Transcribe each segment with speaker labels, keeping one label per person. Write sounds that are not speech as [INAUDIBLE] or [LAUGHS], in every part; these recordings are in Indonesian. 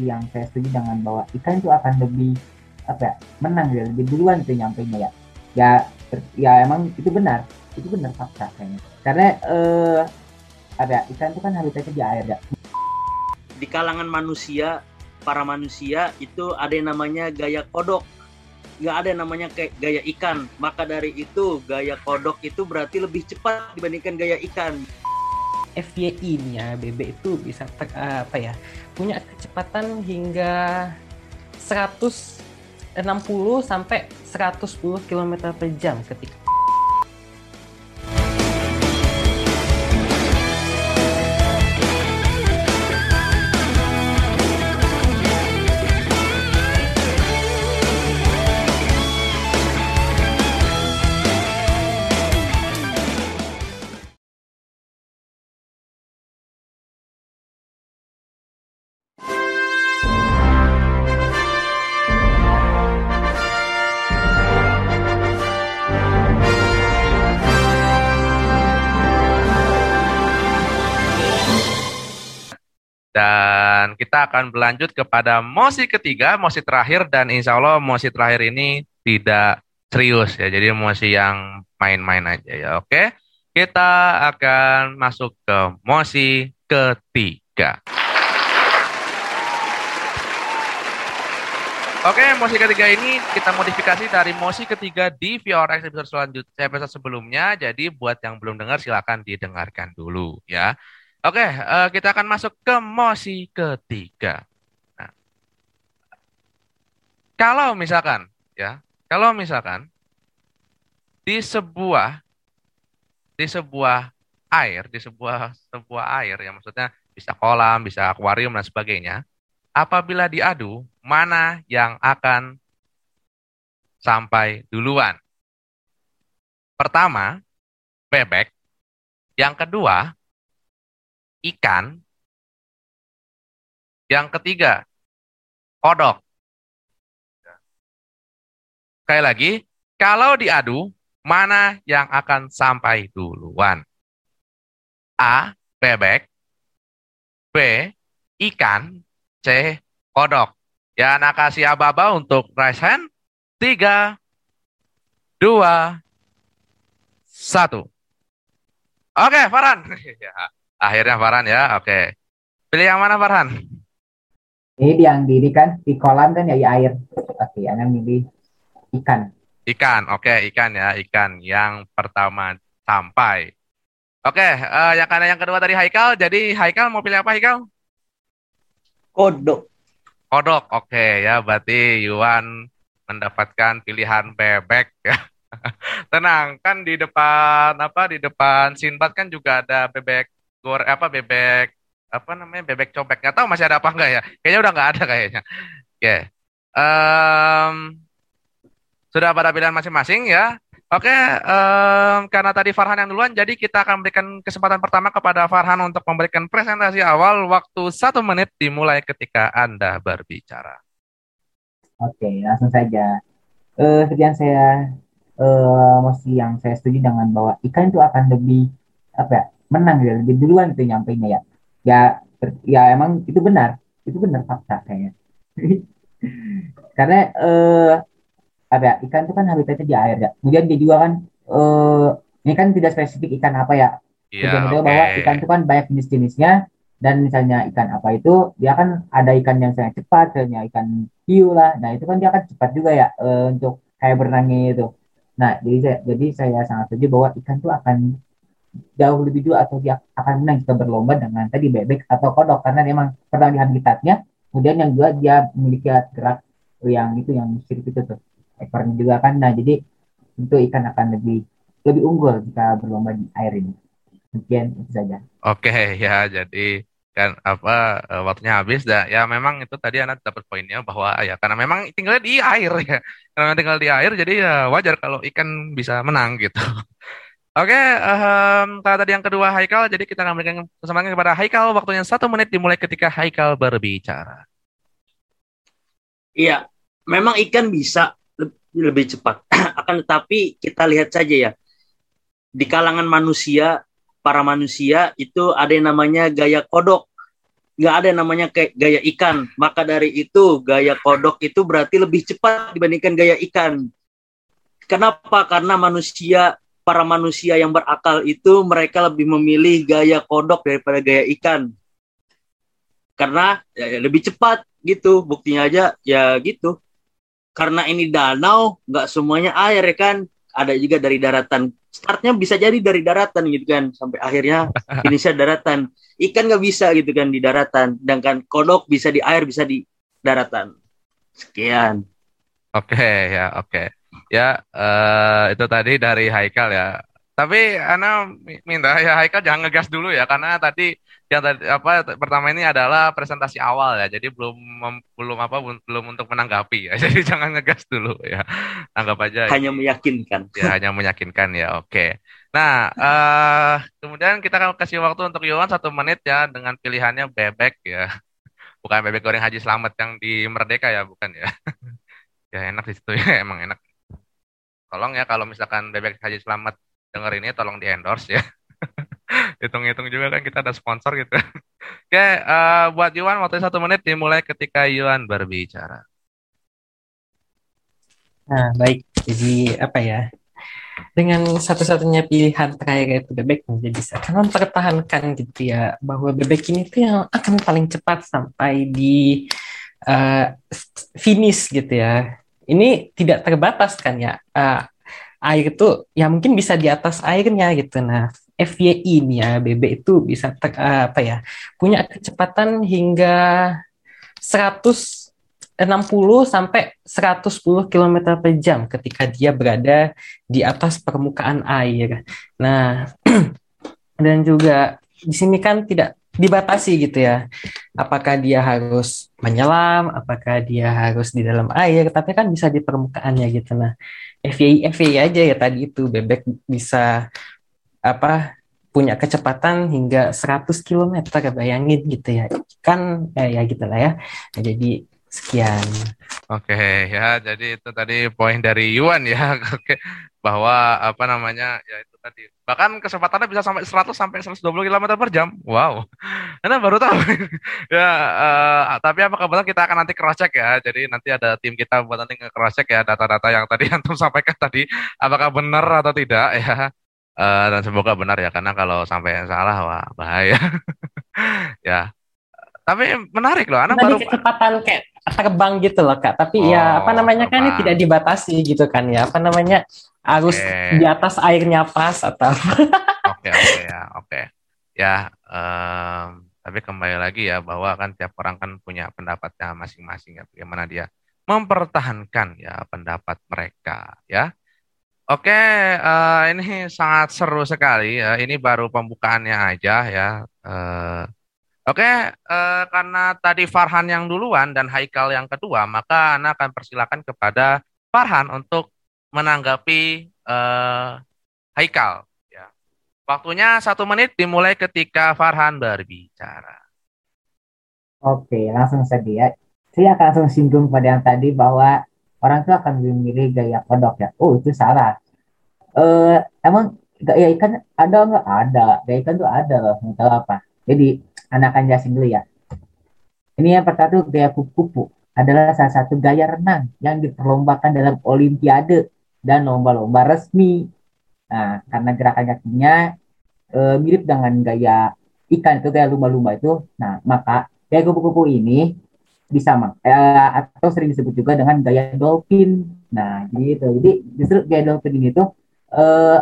Speaker 1: yang saya setuju dengan bahwa ikan itu akan lebih apa ya menang ya lebih duluan tuh nyampainya ya. Ya ya emang itu benar itu benar fakta kayaknya. Karena eh ada ikan itu kan habitatnya di air ya.
Speaker 2: Di kalangan manusia para manusia itu ada yang namanya gaya kodok. Nggak ada yang namanya kayak gaya ikan. Maka dari itu gaya kodok itu berarti lebih cepat dibandingkan gaya ikan
Speaker 3: FYI nih ya bebek itu bisa ter, apa ya punya kecepatan hingga 160 sampai 110 km per jam ketika
Speaker 4: Dan kita akan berlanjut kepada mosi ketiga, mosi terakhir, dan insya Allah mosi terakhir ini tidak serius ya. Jadi mosi yang main-main aja ya. Oke, kita akan masuk ke mosi ketiga. Oke, mosi ketiga ini kita modifikasi dari mosi ketiga di VRX episode selanjutnya, episode sebelumnya. Jadi buat yang belum dengar silakan didengarkan dulu ya. Oke, uh, kita akan masuk ke mosi ketiga. Nah, kalau misalkan, ya, kalau misalkan di sebuah di sebuah air, di sebuah sebuah air, ya maksudnya bisa kolam, bisa akuarium dan sebagainya, apabila diadu, mana yang akan sampai duluan? Pertama, bebek. Yang kedua, ikan. Yang ketiga, kodok. Sekali lagi, kalau diadu, mana yang akan sampai duluan? A. Bebek. B. Ikan. C. Kodok. Ya, nak kasih aba-aba untuk raise hand. Tiga, dua, satu. Oke, Farhan. [LAUGHS] Ya. Akhirnya Farhan ya, oke. Pilih yang mana Farhan?
Speaker 1: Ini yang di kan di kolam kan ya di air. Oke, yang milih ikan.
Speaker 4: Ikan, oke ikan ya, ikan yang pertama sampai. Oke, uh, yang karena yang kedua dari Haikal, jadi Haikal mau pilih apa Haikal?
Speaker 2: Kodok.
Speaker 4: Kodok, oke ya, berarti Yuan mendapatkan pilihan bebek ya. [LAUGHS] Tenang, kan di depan apa di depan Sinbad kan juga ada bebek gor apa bebek apa namanya bebek cobek nggak tahu masih ada apa enggak ya kayaknya udah nggak ada kayaknya oke okay. um, sudah pada pilihan masing-masing ya Oke, um, karena tadi Farhan yang duluan, jadi kita akan berikan kesempatan pertama kepada Farhan untuk memberikan presentasi awal waktu satu menit dimulai ketika Anda berbicara.
Speaker 1: Oke, langsung saja. Uh, sekian saya uh, masih yang saya setuju dengan bahwa ikan itu akan lebih apa ya menang ya lebih duluan itu nyampainya ya. Ya ya emang itu benar itu benar fakta kayaknya. [LAUGHS] Karena eh apa ya ikan itu kan habitatnya di air ya. Kemudian dia juga kan eh ini kan tidak spesifik ikan apa ya.
Speaker 4: Iya, okay.
Speaker 1: bahwa ikan itu kan banyak jenis-jenisnya dan misalnya ikan apa itu dia kan ada ikan yang sangat cepat misalnya ikan hiu lah. Nah itu kan dia akan cepat juga ya e, untuk kayak berenangnya itu. Nah jadi saya jadi saya sangat setuju bahwa ikan itu akan jauh lebih dulu atau dia akan menang jika berlomba dengan tadi bebek atau kodok. Karena memang pertama di habitatnya kemudian yang dua dia memiliki gerak yang itu yang mirip itu tuh ekornya juga kan. Nah jadi tentu ikan akan lebih lebih unggul jika berlomba di air ini. Sekian itu saja.
Speaker 4: Oke [LAUGHS] ya jadi kan apa eh, waktunya habis dah. Ya memang itu tadi anak dapat poinnya bahwa ya karena memang tinggal di air [LAUGHS] ya. Karena tinggal di air jadi ya wajar kalau ikan bisa menang gitu [LAUGHS] Oke, um, kalau tadi yang kedua Haikal, jadi kita akan memberikan kesempatan kepada Haikal waktunya satu menit dimulai ketika Haikal berbicara.
Speaker 2: Iya, memang ikan bisa lebih cepat. [CLEARS THROAT] Akan tetapi kita lihat saja ya, di kalangan manusia, para manusia itu ada yang namanya gaya kodok. nggak ada namanya kayak gaya ikan. Maka dari itu gaya kodok itu berarti lebih cepat dibandingkan gaya ikan. Kenapa? Karena manusia para manusia yang berakal itu mereka lebih memilih gaya kodok daripada gaya ikan. Karena ya, ya lebih cepat gitu. Buktinya aja ya gitu. Karena ini danau, nggak semuanya air ya kan. Ada juga dari daratan startnya bisa jadi dari daratan gitu kan sampai akhirnya [LAUGHS] finishnya daratan ikan nggak bisa gitu kan di daratan sedangkan kodok bisa di air bisa di daratan sekian
Speaker 4: oke okay, ya oke okay. Ya uh, itu tadi dari Haikal ya. Tapi Ana minta ya Haikal jangan ngegas dulu ya karena tadi yang tadi apa pertama ini adalah presentasi awal ya. Jadi belum belum apa belum untuk menanggapi ya. [LAUGHS] Jadi jangan ngegas dulu ya. Anggap aja
Speaker 2: hanya meyakinkan.
Speaker 4: Ya hanya meyakinkan ya oke. Nah uh, kemudian kita akan kasih waktu untuk Yohan satu menit ya dengan pilihannya bebek ya. Bukan bebek goreng Haji Slamet yang di Merdeka ya bukan ya. [LAUGHS] Ya enak di situ ya emang enak tolong ya kalau misalkan bebek Haji Slamet denger ini tolong di endorse ya [LAUGHS] hitung-hitung juga kan kita ada sponsor gitu. [LAUGHS] Oke, uh, buat Yuan waktu satu menit dimulai ketika Yuan berbicara.
Speaker 3: Nah, baik. Jadi apa ya? Dengan satu-satunya pilihan terakhir itu bebek menjadi bisa mempertahankan gitu ya bahwa bebek ini tuh yang akan paling cepat sampai di uh, finish gitu ya. Ini tidak terbatas kan ya. Uh, air itu ya mungkin bisa di atas airnya gitu. Nah, FYI nih ya BB itu bisa ter, apa ya punya kecepatan hingga 160 sampai 110 km per jam ketika dia berada di atas permukaan air. Nah, [CLEARS THROAT] dan juga di sini kan tidak dibatasi gitu ya. Apakah dia harus menyelam, apakah dia harus di dalam air, tapi kan bisa di permukaannya gitu. Nah, FYI FYI aja ya tadi itu. Bebek bisa apa punya kecepatan hingga 100 km bayangin gitu ya. Kan eh, ya gitulah ya. Nah, jadi sekian.
Speaker 4: Oke ya jadi itu tadi poin dari Yuan ya. [LAUGHS] Bahwa apa namanya ya itu tadi bahkan kecepatannya bisa sampai 100 sampai 120 km per jam. Wow. [LAUGHS] Anda baru tahu. [LAUGHS] Ya uh, tapi apakah benar kita akan nanti cross check ya. Jadi nanti ada tim kita buat nanti nge-cross check ya data-data yang tadi [LAUGHS] antum sampaikan tadi. Apakah benar atau tidak ya. Uh, dan semoga benar ya. Karena kalau sampai salah wah bahaya. ya. Tapi menarik loh, anak baru
Speaker 3: kecepatan kayak terbang gitu loh kak. Tapi ya, oh, ya apa namanya kan ini tidak dibatasi gitu kan ya. Apa namanya harus okay. di atas airnya pas atau. [LAUGHS]
Speaker 4: Oke oke ya oke ya. Um, tapi kembali lagi ya bahwa kan tiap orang kan punya pendapatnya masing-masing ya. Bagaimana dia mempertahankan ya pendapat mereka ya. Oke, uh, ini sangat seru sekali ya. Ini baru pembukaannya aja ya. Uh, Oke, uh, karena tadi Farhan yang duluan dan Haikal yang kedua, maka Anda akan persilakan kepada Farhan untuk menanggapi uh, Haikal. Ya. Waktunya satu menit dimulai ketika Farhan berbicara.
Speaker 1: Oke, langsung saja. Saya akan langsung singgung pada yang tadi bahwa orang tuh akan memilih gaya kodok ya. Oh itu salah. Eh emang gaya ikan ada nggak? Ada. Gaya ikan tuh ada loh. Nggak tahu apa. Jadi anak akan jelasin dulu ya. Ini yang pertama gaya kupu-kupu adalah salah satu gaya renang yang diperlombakan dalam olimpiade dan lomba-lomba resmi. Nah, karena gerakan kakinya e, mirip dengan gaya ikan itu gaya lumba-lumba itu, nah maka gaya kupu-kupu ini bisa eh, atau sering disebut juga dengan gaya dolphin. Nah, gitu. Jadi justru gaya dolphin ini tuh eh,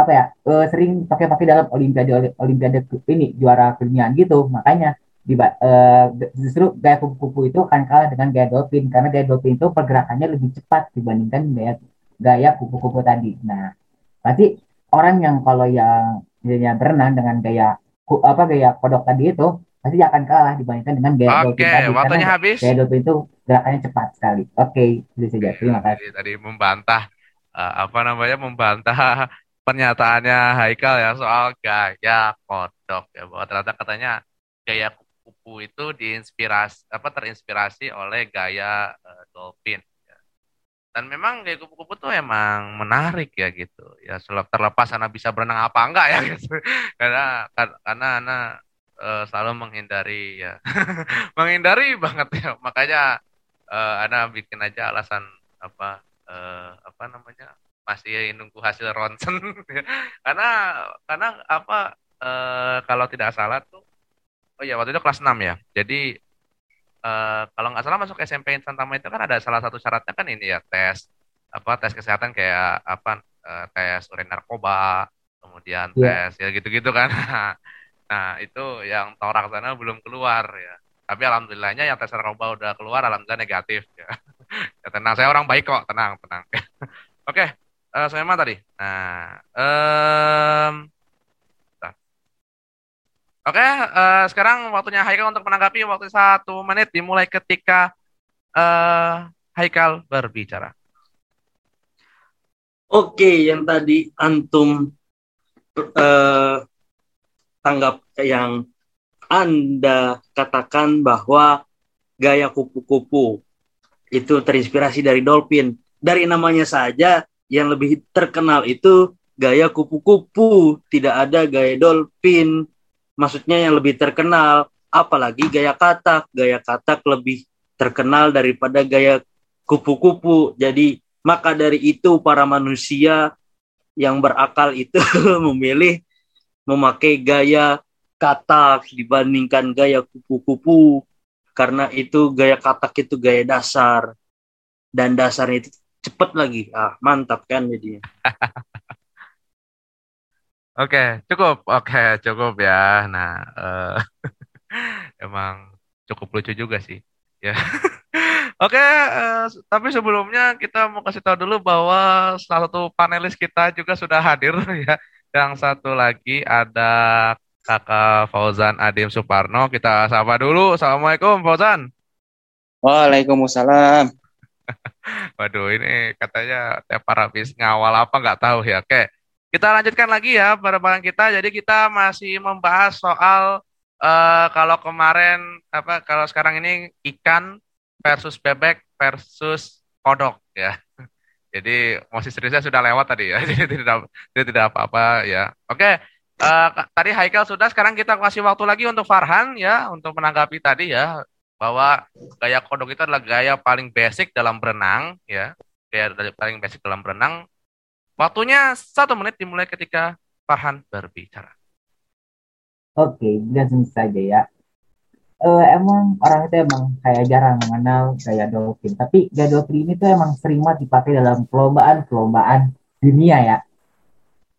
Speaker 1: apa ya eh, sering pakai-pakai dalam olimpiade olimpiade ini juara keduniaan gitu. Makanya di, eh, justru gaya kupu-kupu itu akan kalah dengan gaya dolphin karena gaya dolphin itu pergerakannya lebih cepat dibandingkan gaya gaya kupu-kupu tadi. Nah, berarti orang yang kalau yang yang berenang dengan gaya apa gaya kodok tadi itu pasti akan kalah dibandingkan dengan gaya
Speaker 4: Oke, okay, tadi. waktunya habis.
Speaker 1: Gaya Dolphin itu gerakannya cepat sekali. Oke, okay, itu saja. Terima kasih.
Speaker 4: Tadi membantah uh, apa namanya membantah pernyataannya Haikal ya soal gaya kodok ya bahwa ternyata katanya gaya kupu-kupu itu diinspirasi apa terinspirasi oleh gaya uh, dolphin ya. dan memang gaya kupu-kupu tuh emang menarik ya gitu ya terlepas anak bisa berenang apa enggak ya [LAUGHS] gitu karena karena anak uh, selalu menghindari ya. [LAUGHS] menghindari banget ya. Makanya uh, Ana bikin aja alasan apa uh, apa namanya? Masih nunggu hasil ronsen. [LAUGHS] Karena karena apa uh, kalau tidak salah tuh oh ya waktu itu kelas 6 ya. Jadi uh, kalau nggak salah masuk SMP Insan Tama itu kan ada salah satu syaratnya kan ini ya tes apa tes kesehatan kayak apa uh, tes urin narkoba kemudian yeah. tes ya gitu-gitu kan. [LAUGHS] Nah itu yang torak sana belum keluar ya. Tapi alhamdulillahnya yang tes narkoba udah keluar alhamdulillah negatif ya, [LAUGHS] ya tenang saya orang baik kok tenang tenang. Oke okay, uh, eh, mana tadi nah um, Oke, uh, sekarang waktunya Haikal untuk menanggapi waktu satu menit dimulai ketika uh, Haikal berbicara.
Speaker 2: Oke, yang tadi antum uh, tanggap yang Anda katakan bahwa gaya kupu-kupu itu terinspirasi dari dolphin. Dari namanya saja yang lebih terkenal itu gaya kupu-kupu, tidak ada gaya dolphin. Maksudnya yang lebih terkenal, apalagi gaya katak. Gaya katak lebih terkenal daripada gaya kupu-kupu. Jadi maka dari itu para manusia yang berakal itu [LAUGHS] memilih memakai gaya katak dibandingkan gaya kupu-kupu karena itu gaya katak itu gaya dasar dan dasarnya itu cepat lagi ah mantap kan jadinya [LAUGHS]
Speaker 4: Oke, cukup. Oke, cukup ya. Nah, uh, [LAUGHS] emang cukup lucu juga sih. Ya. [LAUGHS] Oke, uh, tapi sebelumnya kita mau kasih tahu dulu bahwa salah satu panelis kita juga sudah hadir ya. Yang satu lagi ada Kakak Fauzan Adim Suparno. Kita sapa dulu. Assalamualaikum Fauzan.
Speaker 5: Waalaikumsalam. [LAUGHS]
Speaker 4: Waduh, ini katanya tiap para habis ngawal apa nggak tahu ya. Oke, kita lanjutkan lagi ya barang kita. Jadi kita masih membahas soal uh, kalau kemarin apa kalau sekarang ini ikan versus bebek versus kodok ya. [LAUGHS] Jadi masih seriusnya sudah lewat tadi ya. [LAUGHS] Jadi tidak tidak tidak apa-apa ya. Oke. Uh, tadi Haikal sudah, sekarang kita kasih waktu lagi untuk Farhan ya untuk menanggapi tadi ya bahwa gaya kodok itu adalah gaya paling basic dalam berenang ya, gaya paling basic dalam berenang. Waktunya satu menit dimulai ketika Farhan berbicara.
Speaker 1: Oke, langsung saja ya uh, emang orang itu emang kayak jarang mengenal gaya dolphin. Tapi gaya dolphin ini tuh emang sering banget dipakai dalam perlombaan-perlombaan dunia ya.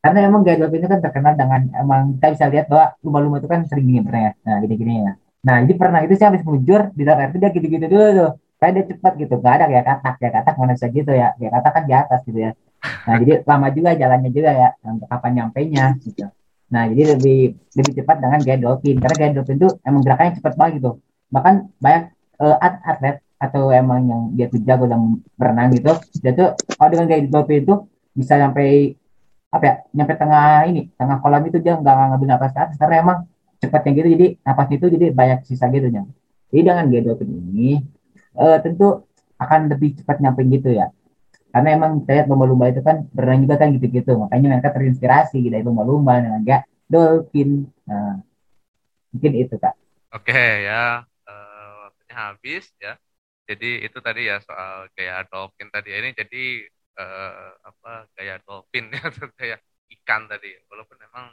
Speaker 1: Karena emang gaya dolphin itu kan terkenal dengan emang kita bisa lihat bahwa lumba-lumba itu kan sering gini ya. Nah gini-gini ya. Nah jadi pernah itu sih habis mujur di dalam air itu dia gitu-gitu dulu tuh. Kayak dia cepat gitu. Gak ada kayak katak. Kayak katak mana bisa gitu ya. Kayak katak kan di atas gitu ya. Nah jadi lama juga jalannya juga ya. Untuk kapan nyampe nya gitu. Nah, jadi lebih lebih cepat dengan gaya dolphin karena gaya dolphin itu emang gerakannya cepat banget gitu. Bahkan banyak uh, atlet atau emang yang dia tuh jago dalam berenang gitu, dia tuh kalau dengan gaya dolphin itu bisa sampai apa ya, nyampe tengah ini, tengah kolam itu dia nggak ngambil napas atas karena emang cepatnya gitu, jadi napas itu jadi banyak sisa gitu ya. Jadi dengan gaya dolphin ini uh, tentu akan lebih cepat nyampe gitu ya. Karena emang saya lihat lumba-lumba itu kan berenang juga kan gitu-gitu makanya mereka terinspirasi gitu dari lumba-lumba dengan gak dolphin nah mungkin itu kak.
Speaker 4: Oke ya. Uh, waktunya habis ya. Jadi itu tadi ya soal kayak dolphin tadi ini jadi uh, apa kayak dolphin [LAUGHS] ya kayak ikan tadi walaupun memang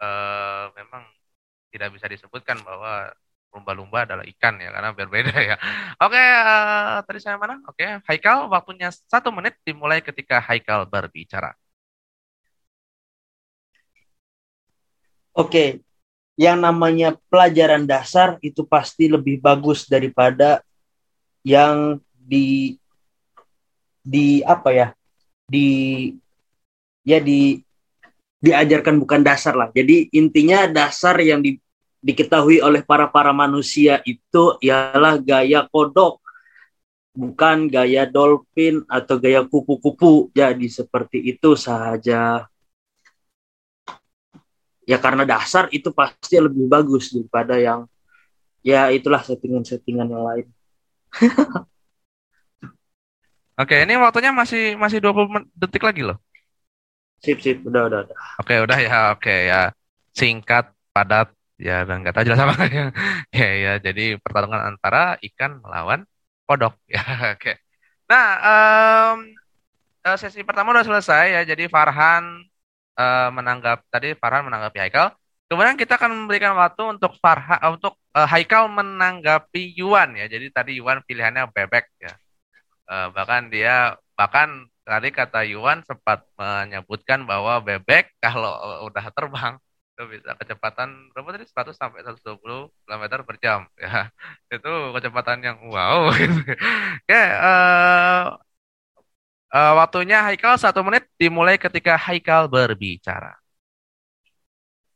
Speaker 4: uh, memang tidak bisa disebutkan bahwa lumba-lumba adalah ikan ya karena berbeda ya. [LAUGHS] Oke, uh, tadi saya mana? Oke, Haikal waktunya satu menit dimulai ketika Haikal berbicara.
Speaker 2: Oke, yang namanya pelajaran dasar itu pasti lebih bagus daripada yang di di apa ya di ya di diajarkan bukan dasar lah. Jadi intinya dasar yang di diketahui oleh para para manusia itu ialah gaya kodok bukan gaya dolphin atau gaya kupu-kupu jadi seperti itu saja ya karena dasar itu pasti lebih bagus daripada yang ya itulah settingan-settingan yang lain [LAUGHS]
Speaker 4: Oke, ini waktunya masih masih 20 detik lagi loh.
Speaker 2: Sip, sip, udah, udah, udah.
Speaker 4: Oke, udah ya. Oke ya. Singkat, padat, Ya, nggak tahu jelas apa ya. [LAUGHS] ya, ya. Jadi pertarungan antara ikan melawan kodok. [LAUGHS] Ya, oke. Nah, um, sesi pertama udah selesai ya. Jadi Farhan uh, menanggap tadi Farhan menanggapi Haikal. Kemudian kita akan memberikan waktu untuk Farha untuk uh, Haikal menanggapi Yuan ya. Jadi tadi Yuan pilihannya bebek ya. Uh, bahkan dia bahkan tadi kata Yuan sempat menyebutkan bahwa bebek [LAUGHS] kalau udah terbang itu bisa kecepatan berapa tadi? 100 sampai 120 km per jam. [LAUGHS] Ya itu kecepatan yang wow. [LAUGHS] Gitu. Oke uh, uh, waktunya Haikal satu menit. Dimulai ketika Haikal berbicara.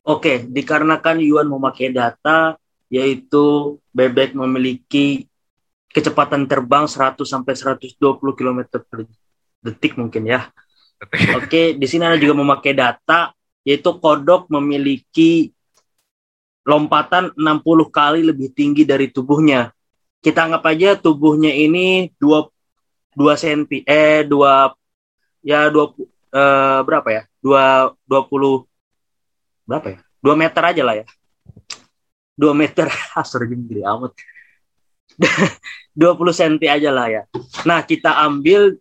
Speaker 2: Oke, dikarenakan Yuan memakai data yaitu bebek memiliki kecepatan terbang 100 sampai 120 km per detik mungkin ya. [LAUGHS] Oke, di sini Anda juga memakai data yaitu kodok memiliki lompatan 60 kali lebih tinggi dari tubuhnya. Kita anggap aja tubuhnya ini 2 2 cm eh 2 ya 2 eh, berapa ya? 2 20 berapa ya? 2 meter aja lah ya. 2 meter, [LAUGHS] asur gede amat. [LAUGHS] 20 cm aja lah ya. Nah, kita ambil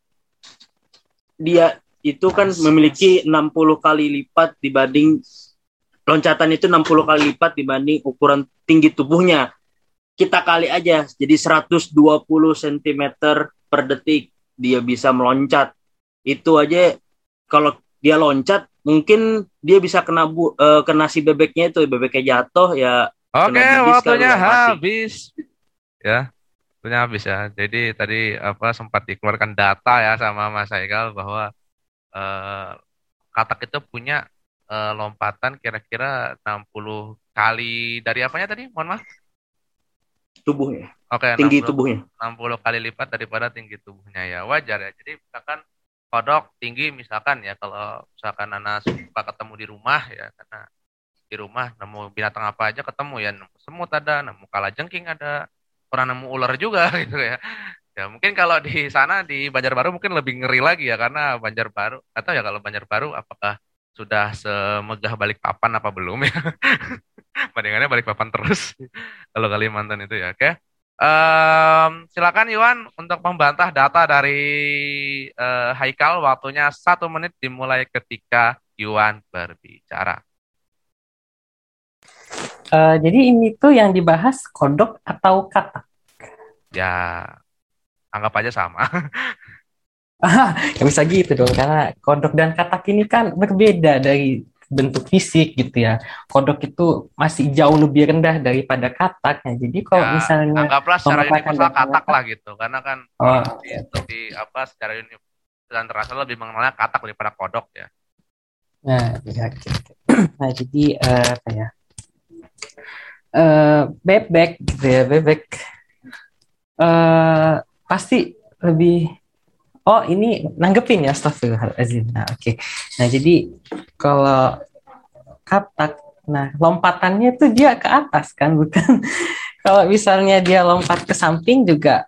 Speaker 2: dia itu kan memiliki 60 kali lipat dibanding loncatan itu 60 kali lipat dibanding ukuran tinggi tubuhnya. Kita kali aja jadi 120 cm per detik dia bisa meloncat. Itu aja kalau dia loncat mungkin dia bisa kena bu, uh, kena si bebeknya itu bebeknya jatuh ya.
Speaker 4: Oke, waktunya habis. Ya, waktunya habis ya. Jadi tadi apa sempat dikeluarkan data ya sama Mas Haikal bahwa uh, katak itu punya uh, lompatan kira-kira 60 kali dari apanya tadi? Mohon maaf.
Speaker 2: Tubuhnya.
Speaker 4: Oke, okay,
Speaker 2: tinggi 60, tubuhnya.
Speaker 4: 60 kali lipat daripada tinggi tubuhnya ya. Wajar ya. Jadi misalkan kodok tinggi misalkan ya kalau misalkan anak suka ketemu di rumah ya karena di rumah nemu binatang apa aja ketemu ya nemu semut ada nemu kalajengking ada pernah nemu ular juga [LAUGHS] gitu ya. Ya mungkin kalau di sana di Banjarbaru mungkin lebih ngeri lagi ya karena Banjarbaru atau ya kalau Banjarbaru apakah sudah semegah balik papan apa belum ya? [LAUGHS] Bandingannya balik papan terus [LAUGHS] kalau Kalimantan itu ya. Oke. Um, silakan Iwan untuk membantah data dari uh, Haikal waktunya satu menit dimulai ketika Iwan berbicara.
Speaker 3: Uh, jadi ini tuh yang dibahas kodok atau katak?
Speaker 4: Ya, anggap aja sama. [LAUGHS]
Speaker 3: Ah, ya bisa gitu dong, karena kodok dan katak ini kan berbeda dari bentuk fisik gitu ya. Kodok itu masih jauh lebih rendah daripada kataknya. Jadi kalau ya, misalnya
Speaker 4: anggaplah secara universal katak lah gitu, karena kan oh, di, iya. di apa secara universal terasa lebih mengenalnya katak daripada kodok ya.
Speaker 3: Nah, ya, gitu. [CLEARS THROAT] nah jadi uh, apa ya? Uh, bebek. Gitu ya bebek. Uh, pasti lebih oh ini nanggepin ya astagfirullahaladzim. Nah oke. Okay. nah jadi kalau katak nah lompatannya itu dia ke atas kan bukan? [LAUGHS] Kalau misalnya dia lompat ke samping juga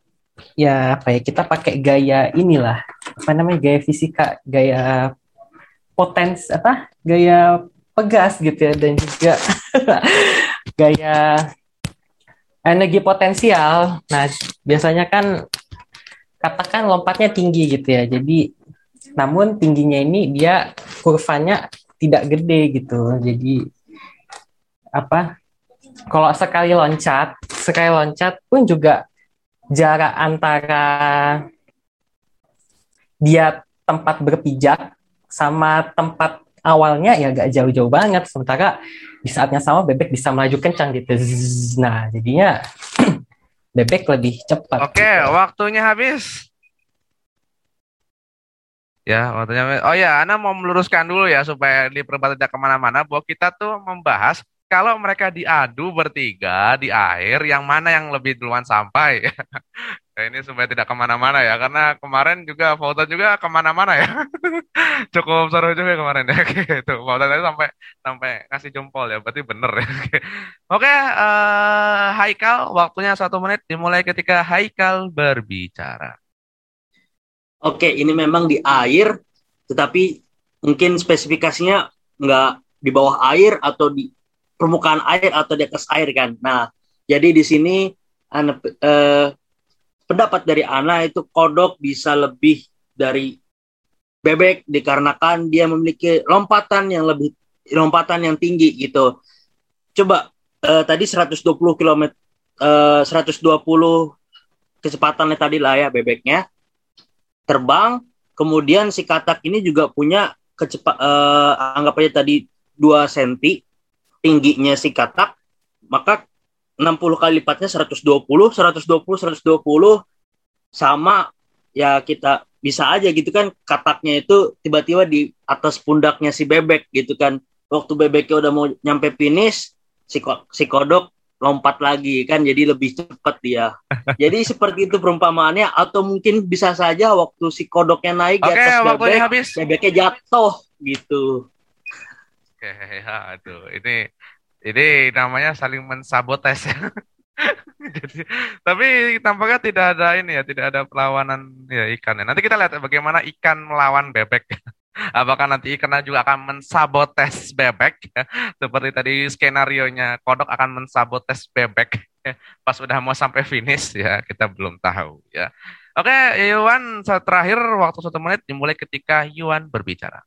Speaker 3: ya apa ya kita pakai gaya inilah apa namanya gaya fisika gaya potens apa gaya pegas gitu ya dan juga [LAUGHS] gaya energi potensial. Nah, biasanya kan katakan lompatnya tinggi gitu ya. Jadi namun tingginya ini dia kurvanya tidak gede gitu. Jadi apa? Kalau sekali loncat, sekali loncat pun juga jarak antara dia tempat berpijak sama tempat awalnya ya gak jauh-jauh banget sementara di saatnya sama bebek bisa melaju kencang gitu. Nah jadinya [CLEARS THROAT] bebek lebih cepat
Speaker 4: oke waktunya habis. Ya waktunya oh ya Ana mau meluruskan dulu ya supaya di perdebat tidak ke mana-mana. Bahwa kita tuh membahas kalau mereka diadu bertiga di air, yang mana yang lebih duluan sampai? nah, [LAUGHS] ini supaya tidak ke mana-mana ya, karena kemarin juga foto juga ke mana-mana ya. [LAUGHS] Cukup seru juga kemarin ya, [LAUGHS] gitu. Foto tadi sampai sampai ngasih jempol ya, berarti bener ya. Oke, uh, Haikal, waktunya satu menit dimulai ketika Haikal berbicara.
Speaker 2: Oke, ini memang di air, tetapi mungkin spesifikasinya nggak di bawah air atau di permukaan air atau di atas air kan. Nah, jadi di sini ana, eh, pendapat dari Ana itu kodok bisa lebih dari bebek dikarenakan dia memiliki lompatan yang lebih lompatan yang tinggi gitu. Coba eh, tadi 120 km eh, 120 kecepatannya tadi lah ya bebeknya terbang kemudian si katak ini juga punya kecepat eh, anggap aja tadi 2 cm tingginya si katak maka 60 kali lipatnya 120 120 120 sama ya kita bisa aja gitu kan kataknya itu tiba-tiba di atas pundaknya si bebek gitu kan. Waktu bebeknya udah mau nyampe finish si ko- si kodok lompat lagi kan jadi lebih cepat dia. Jadi [LAUGHS] seperti itu perumpamaannya atau mungkin bisa saja waktu si kodoknya naik di atas bebek
Speaker 4: habis.
Speaker 2: bebeknya jatuh gitu
Speaker 4: Ya, [LAUGHS] aduh, ini ini namanya saling mensabotes [LAUGHS] ya. Jadi, tapi tampaknya tidak ada ini ya, tidak ada perlawanan ya ikannya. Nanti kita lihat bagaimana ikan melawan bebek. [LAUGHS] Apakah nanti ikan juga akan mensabotes bebek ya? Seperti tadi skenario-nya kodok akan mensabotes bebek ya. pas udah mau sampai finish ya, kita belum tahu ya. Oke, Yuan, terakhir waktu satu menit dimulai ketika Yuan berbicara.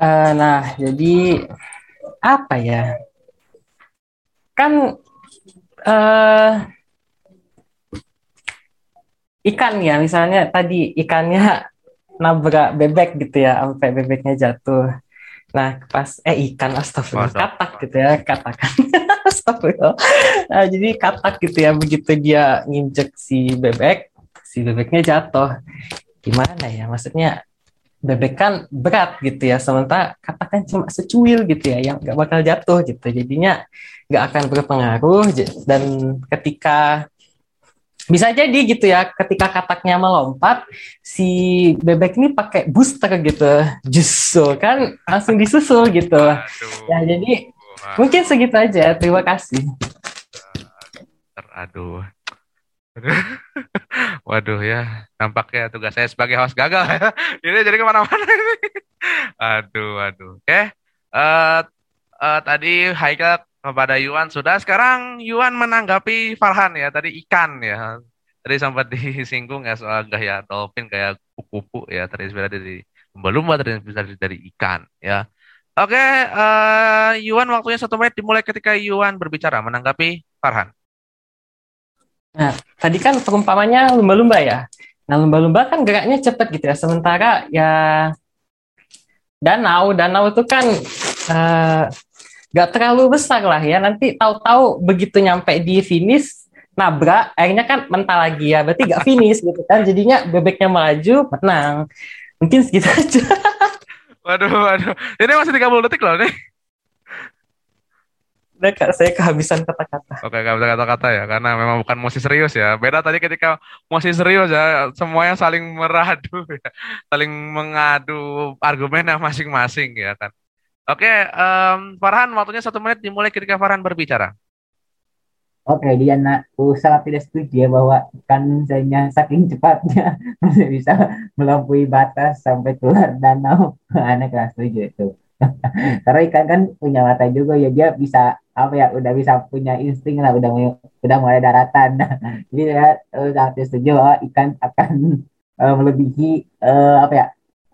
Speaker 3: Eh, nah, jadi apa ya? Kan eh ikan ya, misalnya tadi ikannya nabrak bebek gitu ya, sampai bebeknya jatuh. Nah, pas eh ikan astagfirullah, katak gitu ya, katakan. [LAUGHS] Astagfirullah. Nah, jadi katak gitu ya, begitu dia nginjek si bebek, si bebeknya jatuh. Gimana ya? Maksudnya bebek kan berat gitu ya sementara katakan cuma secuil gitu ya yang nggak bakal jatuh gitu jadinya nggak akan berpengaruh dan ketika bisa jadi gitu ya ketika kataknya melompat si bebek ini pakai booster gitu justru kan langsung disusul gitu
Speaker 4: Aduh.
Speaker 3: ya jadi mungkin segitu aja terima kasih
Speaker 4: Aduh. [LAUGHS] Waduh ya, nampaknya tugas saya sebagai host gagal ya. [LAUGHS] Ini jadi ke mana-mana ini. [LAUGHS] Aduh, aduh. Oke, eh eh, tadi Haika kepada Yuan sudah. Sekarang Yuan menanggapi Farhan ya. Tadi ikan ya. Tadi sempat disinggung ya soal gaya dolphin kayak kupu-kupu ya. Terinspirasi dari lumba-lumba, terinspirasi dari ikan ya. Oke, eh Yuan waktunya satu menit dimulai ketika Yuan berbicara menanggapi Farhan.
Speaker 3: Tadi kan perumpamannya lumba-lumba ya. Nah, lumba-lumba kan geraknya cepat gitu ya. Sementara ya danau, danau itu kan eh, nggak terlalu besar lah ya. Nanti tahu-tahu begitu nyampe di finish, nabrak, akhirnya kan mental lagi ya. Berarti nggak finish gitu kan. Jadinya bebeknya melaju, menang. Mungkin segitu [LAUGHS] aja.
Speaker 4: Waduh, waduh. Ini masih 30 detik loh nih.
Speaker 3: Udah kak, saya kehabisan kata-kata.
Speaker 4: Oke, gak bisa kata-kata ya, karena memang bukan musik serius ya. Beda tadi ketika musik serius ya, semuanya saling meradu [LAUGHS] ya. Saling mengadu argumennya masing-masing ya kan. Oke, em, Farhan, waktunya satu menit dimulai ketika Farhan berbicara.
Speaker 1: Oke, Diana, aku sangat tidak setuju ya bahwa ikan misalnya saking cepatnya [LAUGHS] masih bisa melampaui batas sampai keluar danau. [LAUGHS] Aneh kan setuju itu. Karena ikan kan punya mata juga ya dia bisa apa ya udah bisa punya insting lah udah udah mulai daratan. [LAUGHS] Jadi ya eh, sangat tidak setuju bahwa ikan akan [LAUGHS] eh, melebihi eh, apa ya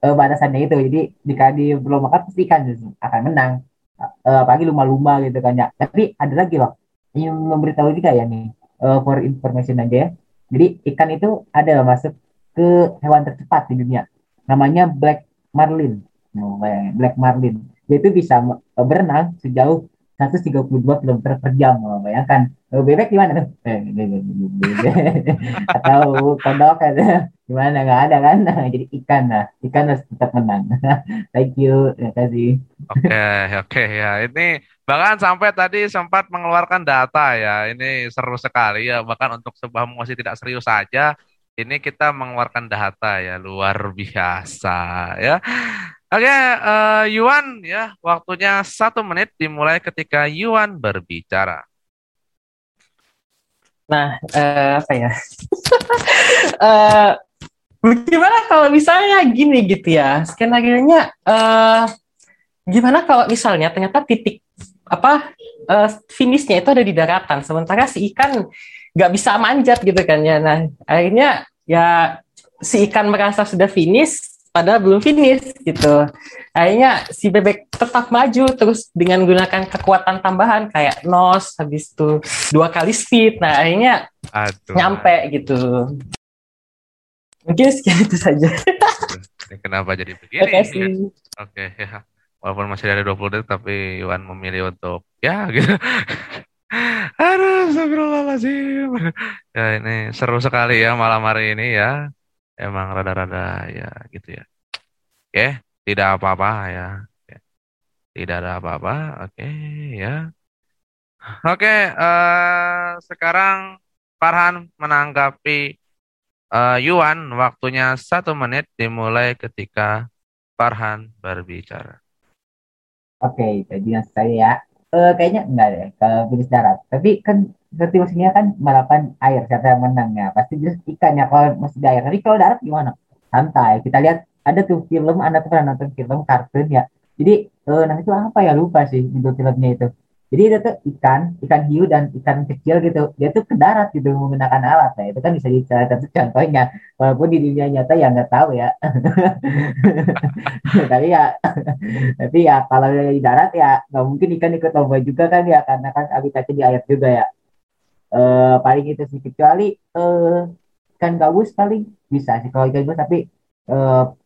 Speaker 1: eh, batasannya itu. Jadi jika di belum makan pasti ikan akan menang. Eh, apalagi lumba-lumba gitu kan ya. Tapi ada lagi loh ingin memberitahu juga ya nih eh, for information aja ya. Jadi ikan itu ada masuk ke hewan tercepat di dunia. Namanya black marlin. Oh, black marlin. Dia itu bisa eh, berenang sejauh 132 km per jam. Oh, bayangkan. Eh, bebek gimana tuh? Eh. Atau [LAUGHS] kodok ada gimana nggak ada kan? Jadi ikan lah. Ikan harus tetap menang. [LAUGHS] Thank you. Terima kasih.
Speaker 4: Oke, oke ya. Ini bahkan sampai tadi sempat mengeluarkan data ya. Ini seru sekali ya. Bahkan untuk sebuah musik tidak serius saja, ini kita mengeluarkan data ya. Luar biasa ya. Oke, eh, Yuan ya. Waktunya satu menit dimulai ketika Yuan berbicara.
Speaker 3: Nah, eh, apa ya? [LAUGHS] Eh, gimana kalau misalnya gini gitu ya, skenario-nya eh, gimana kalau misalnya ternyata titik apa uh, finishnya itu ada di daratan sementara si ikan nggak bisa manjat gitu kan ya nah akhirnya ya si ikan merasa sudah finish padahal belum finish gitu. Akhirnya si bebek tetap maju terus dengan gunakan kekuatan tambahan kayak nos habis itu dua kali speed. Nah akhirnya Aduh. nyampe gitu. Mungkin sekian itu saja.
Speaker 4: Kenapa jadi begini? Oke okay, okay, ya. Walaupun masih ada 20 detik tapi Iwan memilih untuk ya gitu. Aduh, astagfirullahaladzim. Ya ini seru sekali ya malam hari ini ya. Emang rada-rada ya gitu ya. Oke, tidak apa-apa ya. Tidak ada apa-apa. Oke ya. Oke, uh, sekarang Farhan menanggapi uh, Yuan waktunya satu menit dimulai ketika Farhan berbicara.
Speaker 1: Oke, jadi saya ya. Uh, kayaknya enggak deh kalau jenis darat. Tapi kan seperti musimnya kan balapan air siapa yang menang ya pasti jenis ikan ya kalau masih di air. Tapi kalau darat gimana? Santai. Kita lihat ada tuh film, anda tuh pernah nonton film kartun ya. Jadi uh, nah itu apa ya lupa sih judul filmnya itu. Jadi itu tuh ikan, ikan hiu dan ikan kecil gitu. Dia tuh ke darat gitu menggunakan alat. Nah itu kan bisa salah satu contohnya. Walaupun di dunia nyata ya nggak tahu ya. [LAUGHS] tapi ya, tapi ya kalau di darat ya nggak mungkin ikan ikut lomba juga kan ya karena kan habitatnya di air juga ya. Uh, paling itu sih kecuali uh, ikan gabus paling bisa sih kalau ikan gabus tapi uh,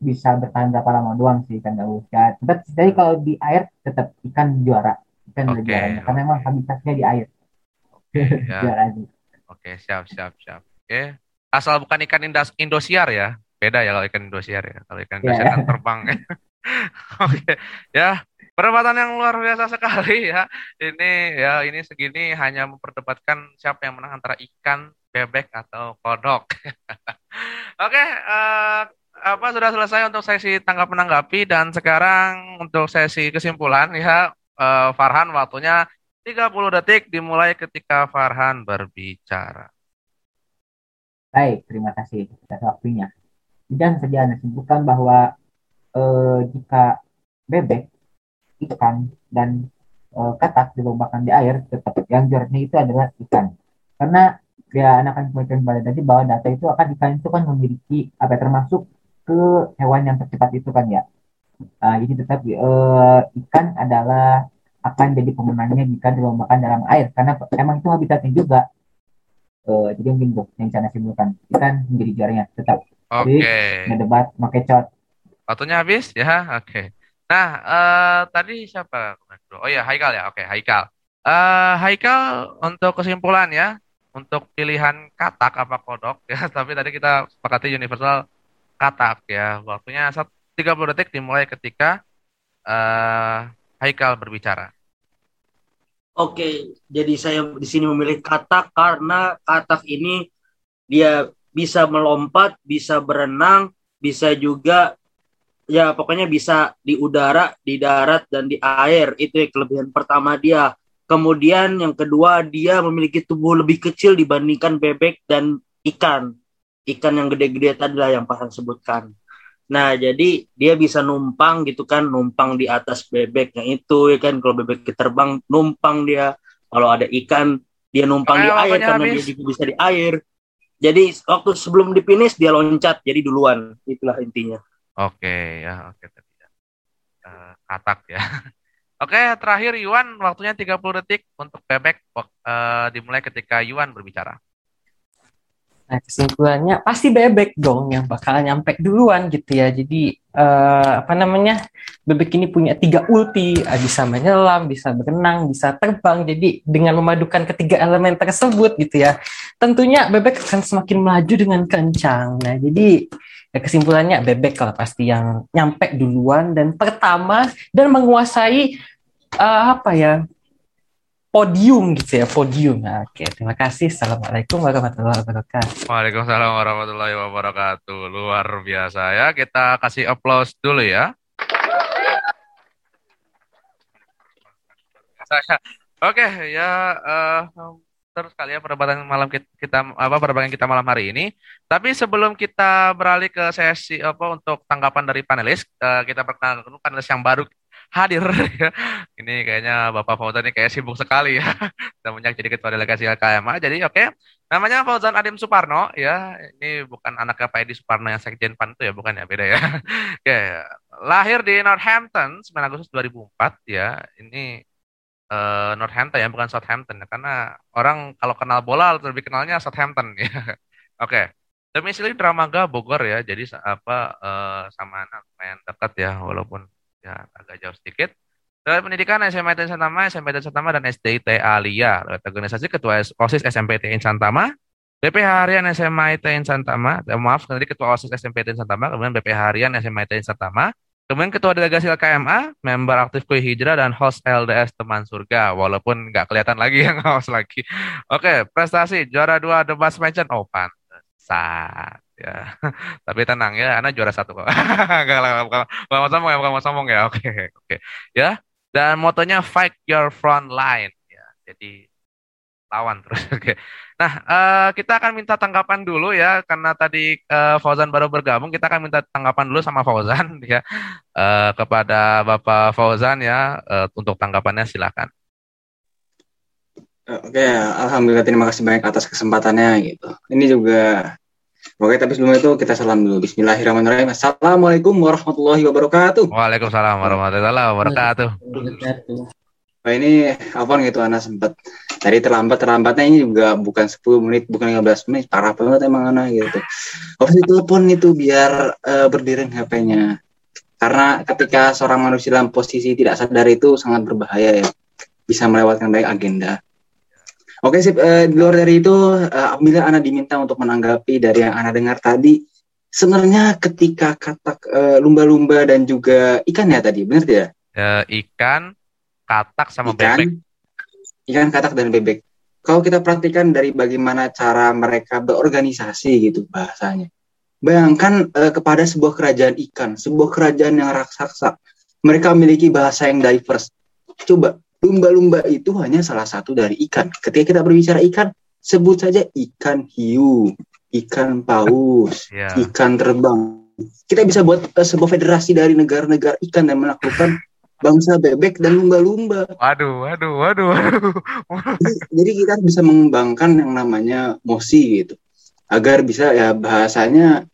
Speaker 1: bisa bertahan berapa lama doang sih ikan gabus ya tetap jadi kalau di air tetap ikan juara kan okay. jarang karena memang habitatnya di air.
Speaker 4: Okay, [LAUGHS] ya. Oke, okay, siap siap siap. Oke. Okay. Asal bukan ikan Indos Indosiar ya. Beda ya kalau ikan Indosiar ya. Kalau ikan Indosiar yeah. kan terbang. [LAUGHS] Oke. okay. Ya, perdebatan yang luar biasa sekali ya. Ini ya ini segini hanya memperdebatkan siapa yang menang antara ikan, bebek atau kodok. [LAUGHS] Oke, uh, apa sudah selesai untuk sesi tangkap menanggapi dan sekarang untuk sesi kesimpulan ya uh, Farhan waktunya 30 detik dimulai ketika Farhan berbicara.
Speaker 1: Baik, terima kasih atas waktunya. Dan saja Anda simpulkan bahwa eh, jika bebek, ikan, dan eh, katak dilombakan di air, tetap yang juaranya itu adalah ikan. Karena ya anak akan kembalikan pada tadi bahwa data itu akan ikan itu kan memiliki apa termasuk ke hewan yang tercepat itu kan ya. Uh, jadi tetap uh, ikan adalah akan jadi pemenangnya jika dilombakan dalam air karena emang itu habitatnya juga. Uh, jadi mungkin tuh yang saya simpulkan ikan menjadi juaranya tetap.
Speaker 4: Oke. Okay.
Speaker 1: debat makecot.
Speaker 4: Waktunya habis ya. Oke. Okay. Nah uh, tadi siapa? Oh ya Haikal ya. Oke okay, Haikal. Uh, Haikal untuk kesimpulan ya untuk pilihan katak apa kodok [LAUGHS] ya tapi tadi kita sepakati universal katak ya. Waktunya 30 detik dimulai ketika uh, Haikal berbicara.
Speaker 2: Oke, jadi saya di sini memilih katak karena katak ini dia bisa melompat, bisa berenang, bisa juga ya pokoknya bisa di udara, di darat dan di air. Itu ya kelebihan pertama dia. Kemudian yang kedua dia memiliki tubuh lebih kecil dibandingkan bebek dan ikan ikan yang gede-gede tadi lah yang Pak sebutkan. Nah, jadi dia bisa numpang gitu kan, numpang di atas bebeknya itu ya kan. Kalau bebek terbang, numpang dia. Kalau ada ikan, dia numpang di air karena habis. dia juga bisa di air. Jadi waktu sebelum dipinis dia loncat, jadi duluan. Itulah intinya.
Speaker 4: Oke ya, oke tadi ya. Uh, katak ya. [LAUGHS] Oke, terakhir Yuan waktunya 30 detik untuk bebek uh, dimulai ketika Yuan berbicara.
Speaker 3: Nah, kesimpulannya pasti bebek dong yang bakal nyampe duluan gitu ya. Jadi uh, apa namanya bebek ini punya tiga ulti, uh, bisa menyelam, bisa berenang, bisa terbang. Jadi dengan memadukan ketiga elemen tersebut gitu ya, tentunya bebek akan semakin melaju dengan kencang. Nah, jadi kesimpulannya bebek kalau pasti yang nyampe duluan dan pertama dan menguasai uh, apa ya podium gitu ya podium. Nah, oke terima kasih. Assalamualaikum warahmatullahi wabarakatuh.
Speaker 4: Waalaikumsalam warahmatullahi wabarakatuh. Luar biasa ya kita kasih applause dulu ya. Saya oke ya uh, terus kali ya perdebatan malam kita, apa perdebatan kita malam hari ini. Tapi sebelum kita beralih ke sesi apa untuk tanggapan dari panelis, uh, kita perkenalkan panelis yang baru hadir. [LAUGHS] Ini kayaknya Bapak Fauzan ini kayak sibuk sekali ya. [LAUGHS] Semenjak jadi ketua delegasi LKMA. Jadi oke, okay. namanya Fauzan Adim Suparno ya. Ini bukan anak Pak Edi Suparno yang sekjen PAN itu ya, bukan ya, beda ya. [LAUGHS] Oke, okay. lahir di Northampton 9 Agustus 2004 ya. Ini uh, Northampton ya, bukan Southampton ya. Karena orang kalau kenal bola lebih kenalnya Southampton [LAUGHS] ya. oke. Okay. Domisili Dramaga Bogor ya, jadi apa uh, sama anak main dekat ya, walaupun ya agak jauh sedikit. Dari pendidikan SMPT Santama, SMPT Santama dan SDIT Alia. Lewat organisasi Ketua OSIS SMPT Santama, BPH Harian SMA ITN Santama, eh, maaf, tadi Ketua OSIS SMPT Santama, kemudian BPH Harian SMA ITN Santama, kemudian Ketua Delegasi LKMA, member aktif Kui Hijrah, dan host LDS Teman Surga, walaupun nggak kelihatan lagi yang host lagi. Oke, prestasi, juara dua The Best Mention, oh sat ya. [LAUGHS] Tapi tenang ya anak juara satu kok. [LAUGHS] Nggak bukan mau sombong ya bukan mau sombong ya. Oke oke. Ya dan motonya fight your front line ya. Jadi lawan terus [LAUGHS] oke nah uh, kita akan minta tanggapan dulu ya karena tadi uh, Fauzan baru bergabung kita akan minta tanggapan dulu sama Fauzan [LAUGHS] ya uh, kepada Bapak Fauzan ya uh, untuk tanggapannya silakan
Speaker 5: Oke, alhamdulillah terima kasih banyak atas kesempatannya gitu. Ini juga Oke, tapi sebelum itu kita salam dulu. Bismillahirrahmanirrahim. Assalamualaikum warahmatullahi wabarakatuh.
Speaker 4: Waalaikumsalam warahmatullahi wabarakatuh.
Speaker 5: Nah, ini apa gitu Ana sempat tadi terlambat terlambatnya ini juga bukan 10 menit bukan 15 menit parah banget emang Ana gitu. Harus ditelepon itu biar uh, berdiri HP-nya. Karena ketika seorang manusia dalam posisi tidak sadar itu sangat berbahaya ya. Bisa melewatkan baik agenda. Oke sip, uh, di luar dari itu, uh, apabila Anda diminta untuk menanggapi dari yang Anda dengar tadi, sebenarnya ketika kata uh, lumba-lumba dan juga ikan ya tadi, benar tidak?
Speaker 4: Uh, ikan, katak sama ikan, bebek.
Speaker 5: Ikan, katak dan bebek. Kalau kita perhatikan dari bagaimana cara mereka berorganisasi gitu bahasanya. Bayangkan uh, kepada sebuah kerajaan ikan, sebuah kerajaan yang raksasa. Mereka memiliki bahasa yang diverse. Coba Lumba-lumba itu hanya salah satu dari ikan. Ketika kita berbicara ikan, sebut saja ikan hiu, ikan paus, yeah. ikan terbang. Kita bisa buat uh, sebuah federasi dari negara-negara ikan dan menaklukkan bangsa bebek dan lumba-lumba.
Speaker 4: Waduh, waduh, waduh, waduh.
Speaker 5: jadi, jadi kita bisa mengembangkan yang namanya mosi gitu, agar bisa ya bahasanya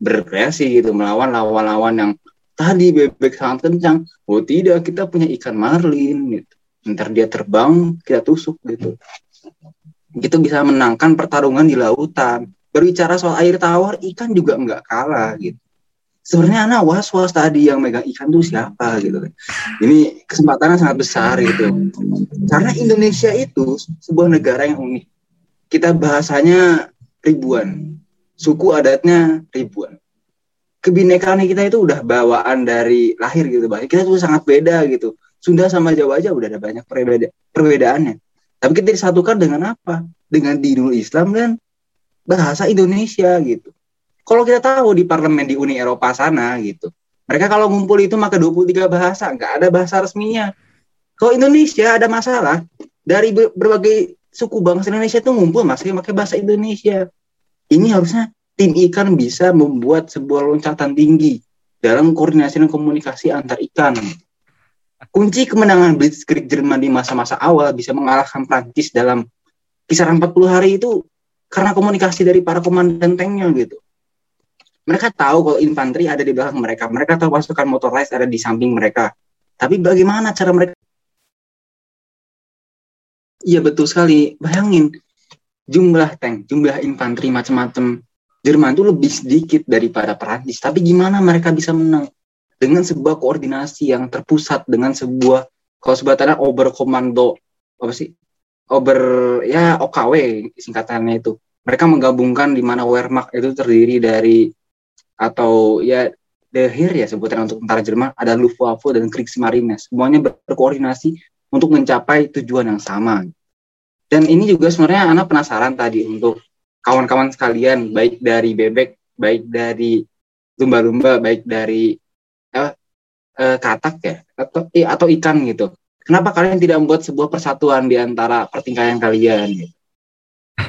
Speaker 5: berkreasi gitu melawan lawan-lawan yang tadi bebek sangat kencang. Oh tidak, kita punya ikan marlin gitu ntar dia terbang kita tusuk gitu itu bisa menangkan pertarungan di lautan berbicara soal air tawar ikan juga nggak kalah gitu sebenarnya anak was was tadi yang megang ikan tuh siapa gitu kan. Ini kesempatannya sangat besar gitu. Karena Indonesia itu sebuah negara yang unik. Kita bahasanya ribuan. Suku adatnya ribuan. Kebinekaan kita itu udah bawaan dari lahir gitu bahwa kita tuh sangat beda gitu. Sunda sama Jawa aja udah ada banyak perbeda perbedaannya. Tapi kita disatukan dengan apa? Dengan dinul Islam dan bahasa Indonesia gitu. Kalau kita tahu di parlemen di Uni Eropa sana gitu, mereka kalau ngumpul itu maka 23 bahasa, nggak ada bahasa resminya. Kalau Indonesia ada masalah, dari berbagai suku bangsa Indonesia itu ngumpul masih pakai bahasa Indonesia. Ini harusnya tim ikan bisa membuat sebuah loncatan tinggi dalam koordinasi dan komunikasi antar ikan. Kunci kemenangan Blitzkrieg Jerman di masa-masa awal bisa mengalahkan Prancis dalam kisaran 40 hari itu karena komunikasi dari para komandan tanknya gitu. Mereka tahu kalau infanteri ada di belakang mereka. Mereka tahu pasukan motorized ada di samping mereka. Tapi bagaimana cara mereka? Iya betul sekali. Bayangin jumlah tank, jumlah infanteri macam-macam Jerman itu lebih sedikit daripada Prancis. Tapi gimana mereka bisa menang? dengan sebuah koordinasi yang terpusat dengan sebuah kalau sebutannya Ober Komando apa sih Ober ya OKW singkatannya itu mereka menggabungkan di mana Wehrmacht itu terdiri dari atau ya The Heer ya sebutan untuk tentara Jerman ada Luftwaffe dan Kriegsmarine semuanya berkoordinasi untuk mencapai tujuan yang sama dan ini juga sebenarnya anak penasaran tadi untuk kawan-kawan sekalian baik dari bebek baik dari lumba-lumba baik dari uh, uh, katak ya atau eh, atau ikan gitu. Kenapa kalian tidak membuat sebuah persatuan di antara pertingkaian kalian? Gitu?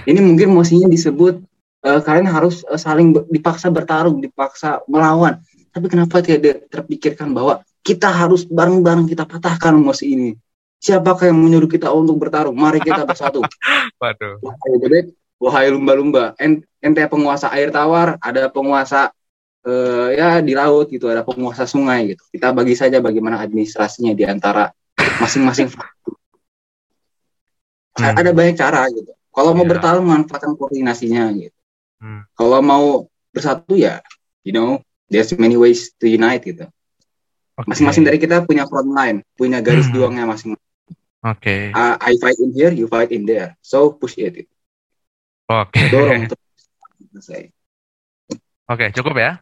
Speaker 5: Ini mungkin mestinya disebut uh, kalian harus uh, saling dipaksa bertarung, dipaksa melawan. Tapi kenapa tidak terpikirkan bahwa kita harus bareng-bareng kita patahkan emosi ini. Siapakah yang menyuruh kita untuk bertarung? Mari kita bersatu. [LAUGHS]
Speaker 4: Waduh.
Speaker 5: Wahai bebek, wahai lumba-lumba, En- ente penguasa air tawar, ada penguasa eh, ya di laut gitu, ada penguasa sungai gitu. Kita bagi saja bagaimana administrasinya di antara masing-masing. [LAUGHS]
Speaker 4: Hmm.
Speaker 5: Ada banyak cara gitu. Kalau mau
Speaker 4: Iya.
Speaker 5: bertarung manfaatkan koordinasinya gitu.
Speaker 4: Hmm.
Speaker 5: Kalau mau bersatu ya, you know, there's many ways to unite gitu.
Speaker 4: Oke.
Speaker 5: Masing-masing dari kita punya front line, punya garis
Speaker 4: Hmm.
Speaker 5: juangnya masing-masing.
Speaker 4: Oke.
Speaker 5: Uh, I fight in here, you fight in there. So push it.
Speaker 4: Oke.
Speaker 5: Dorong [LAUGHS] terus. Selesai.
Speaker 4: Oke, cukup ya?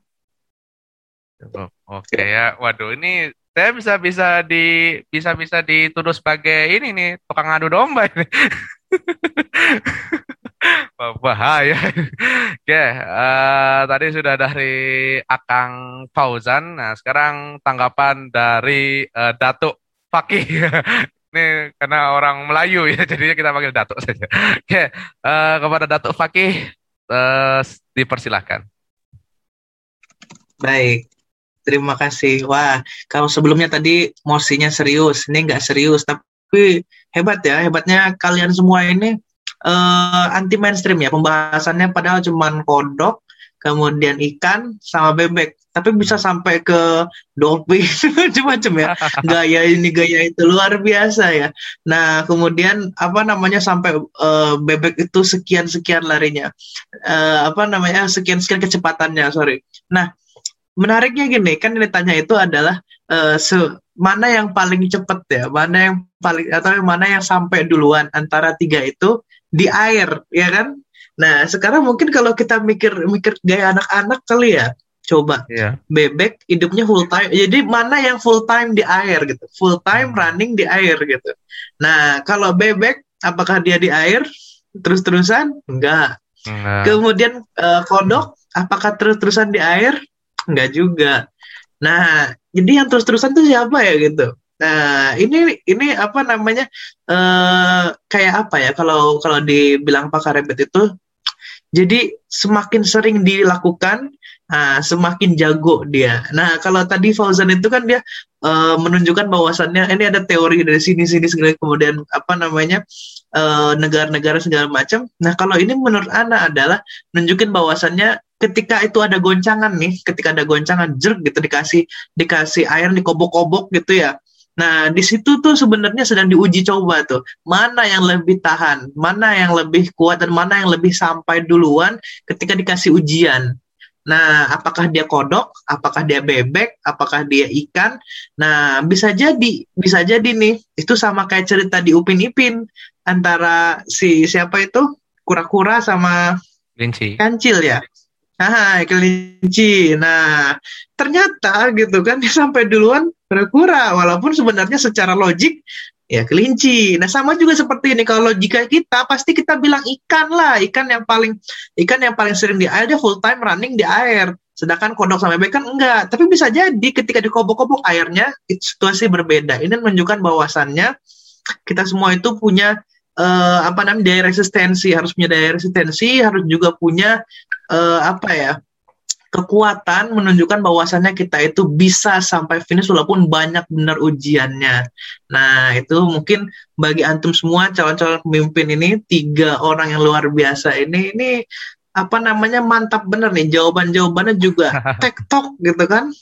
Speaker 4: Cukup. Oke ya. Waduh, ini saya bisa bisa di bisa bisa dituduh sebagai ini nih tukang adu domba ini. [LAUGHS] Bahaya. [LAUGHS] Oke, eh, tadi sudah dari Akang Fauzan. Nah, sekarang tanggapan dari eh, Datuk Fakih. [LAUGHS] Ini karena orang Melayu ya, [LAUGHS] jadinya kita panggil Datuk saja. Oke, eh, kepada Datuk Fakih, eh, dipersilahkan.
Speaker 6: Baik, terima kasih. Wah, kalau sebelumnya tadi mosinya serius, ini nggak serius, tapi hebat ya, hebatnya kalian semua ini eh, anti mainstream ya, pembahasannya padahal cuman kodok, kemudian ikan sama bebek, tapi bisa sampai ke dolphin, [LAUGHS] macam-macam ya. Gaya ini gaya itu luar biasa ya. Nah, kemudian apa namanya sampai eh, bebek itu sekian sekian larinya, Eh, apa namanya sekian sekian kecepatannya, sorry. Nah menariknya gini kan yang ditanya itu adalah se- mana yang paling cepat ya mana yang paling atau mana yang sampai duluan antara tiga itu di air ya kan nah sekarang mungkin kalau kita mikir mikir gaya anak-anak kali ya coba
Speaker 4: Iya.
Speaker 6: bebek hidupnya full time jadi mana yang full time di air gitu full time
Speaker 4: Hmm.
Speaker 6: running di air gitu nah kalau bebek apakah dia di air terus-terusan enggak
Speaker 4: Enggak.
Speaker 6: Kemudian eh, kodok, apakah terus-terusan di air? Enggak juga. Nah, jadi yang terus-terusan tuh siapa ya gitu? Nah, ini ini apa namanya? eh kayak apa ya? Kalau kalau dibilang pakar rebet itu, jadi semakin sering dilakukan, nah, semakin jago dia. Nah, kalau tadi Fauzan itu kan dia eh, menunjukkan bahwasannya ini ada teori dari sini sini segala kemudian apa namanya eh, negara-negara segala macam. Nah, kalau ini menurut Ana adalah nunjukin bahwasannya ketika itu ada goncangan nih, ketika ada goncangan jerk gitu dikasih dikasih air dikobok-kobok gitu ya. Nah, di situ tuh sebenarnya sedang diuji coba tuh. Mana yang lebih tahan, mana yang lebih kuat dan mana yang lebih sampai duluan ketika dikasih ujian. Nah, apakah dia kodok, apakah dia bebek, apakah dia ikan? Nah, bisa jadi, bisa jadi nih. Itu sama kayak cerita di Upin Ipin antara si siapa itu kura-kura sama
Speaker 4: Linci.
Speaker 6: kancil ya. Ah, kelinci. Nah, ternyata gitu kan [LAUGHS] dia sampai duluan kura-kura walaupun sebenarnya secara logik ya kelinci. Nah, sama juga seperti ini kalau logika kita pasti kita bilang ikan lah, ikan yang paling ikan yang paling sering di air dia full time running di air. Sedangkan kodok sama bebek kan enggak. Tapi bisa jadi ketika dikobok-kobok airnya itu situasi berbeda. Ini menunjukkan bahwasannya kita semua itu punya eh, apa namanya daya resistensi, harus punya daya resistensi, harus juga punya eh, apa ya kekuatan menunjukkan bahwasannya kita itu bisa sampai finish walaupun banyak benar ujiannya. Nah itu mungkin bagi antum semua calon-calon pemimpin ini tiga orang yang luar biasa ini ini apa namanya mantap bener nih jawaban-jawabannya juga [LAUGHS] tektok gitu kan.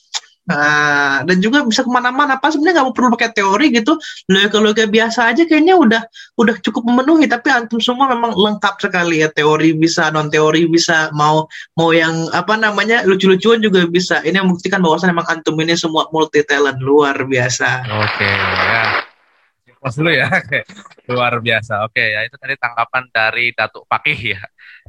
Speaker 6: Nah, dan juga bisa ke mana-mana. Pas sebenarnya nggak perlu pakai teori gitu. Logika-logika biasa aja kayaknya udah udah cukup memenuhi. Tapi antum semua memang lengkap sekali ya. Teori bisa, non teori bisa, mau mau yang apa namanya lucu-lucuan juga bisa. Ini membuktikan bahwasannya memang antum ini semua multi talent luar biasa.
Speaker 4: Oke, ya. Pas dulu ya. [LAUGHS] Luar biasa. Oke, ya itu tadi tanggapan dari Datuk Fakih ya.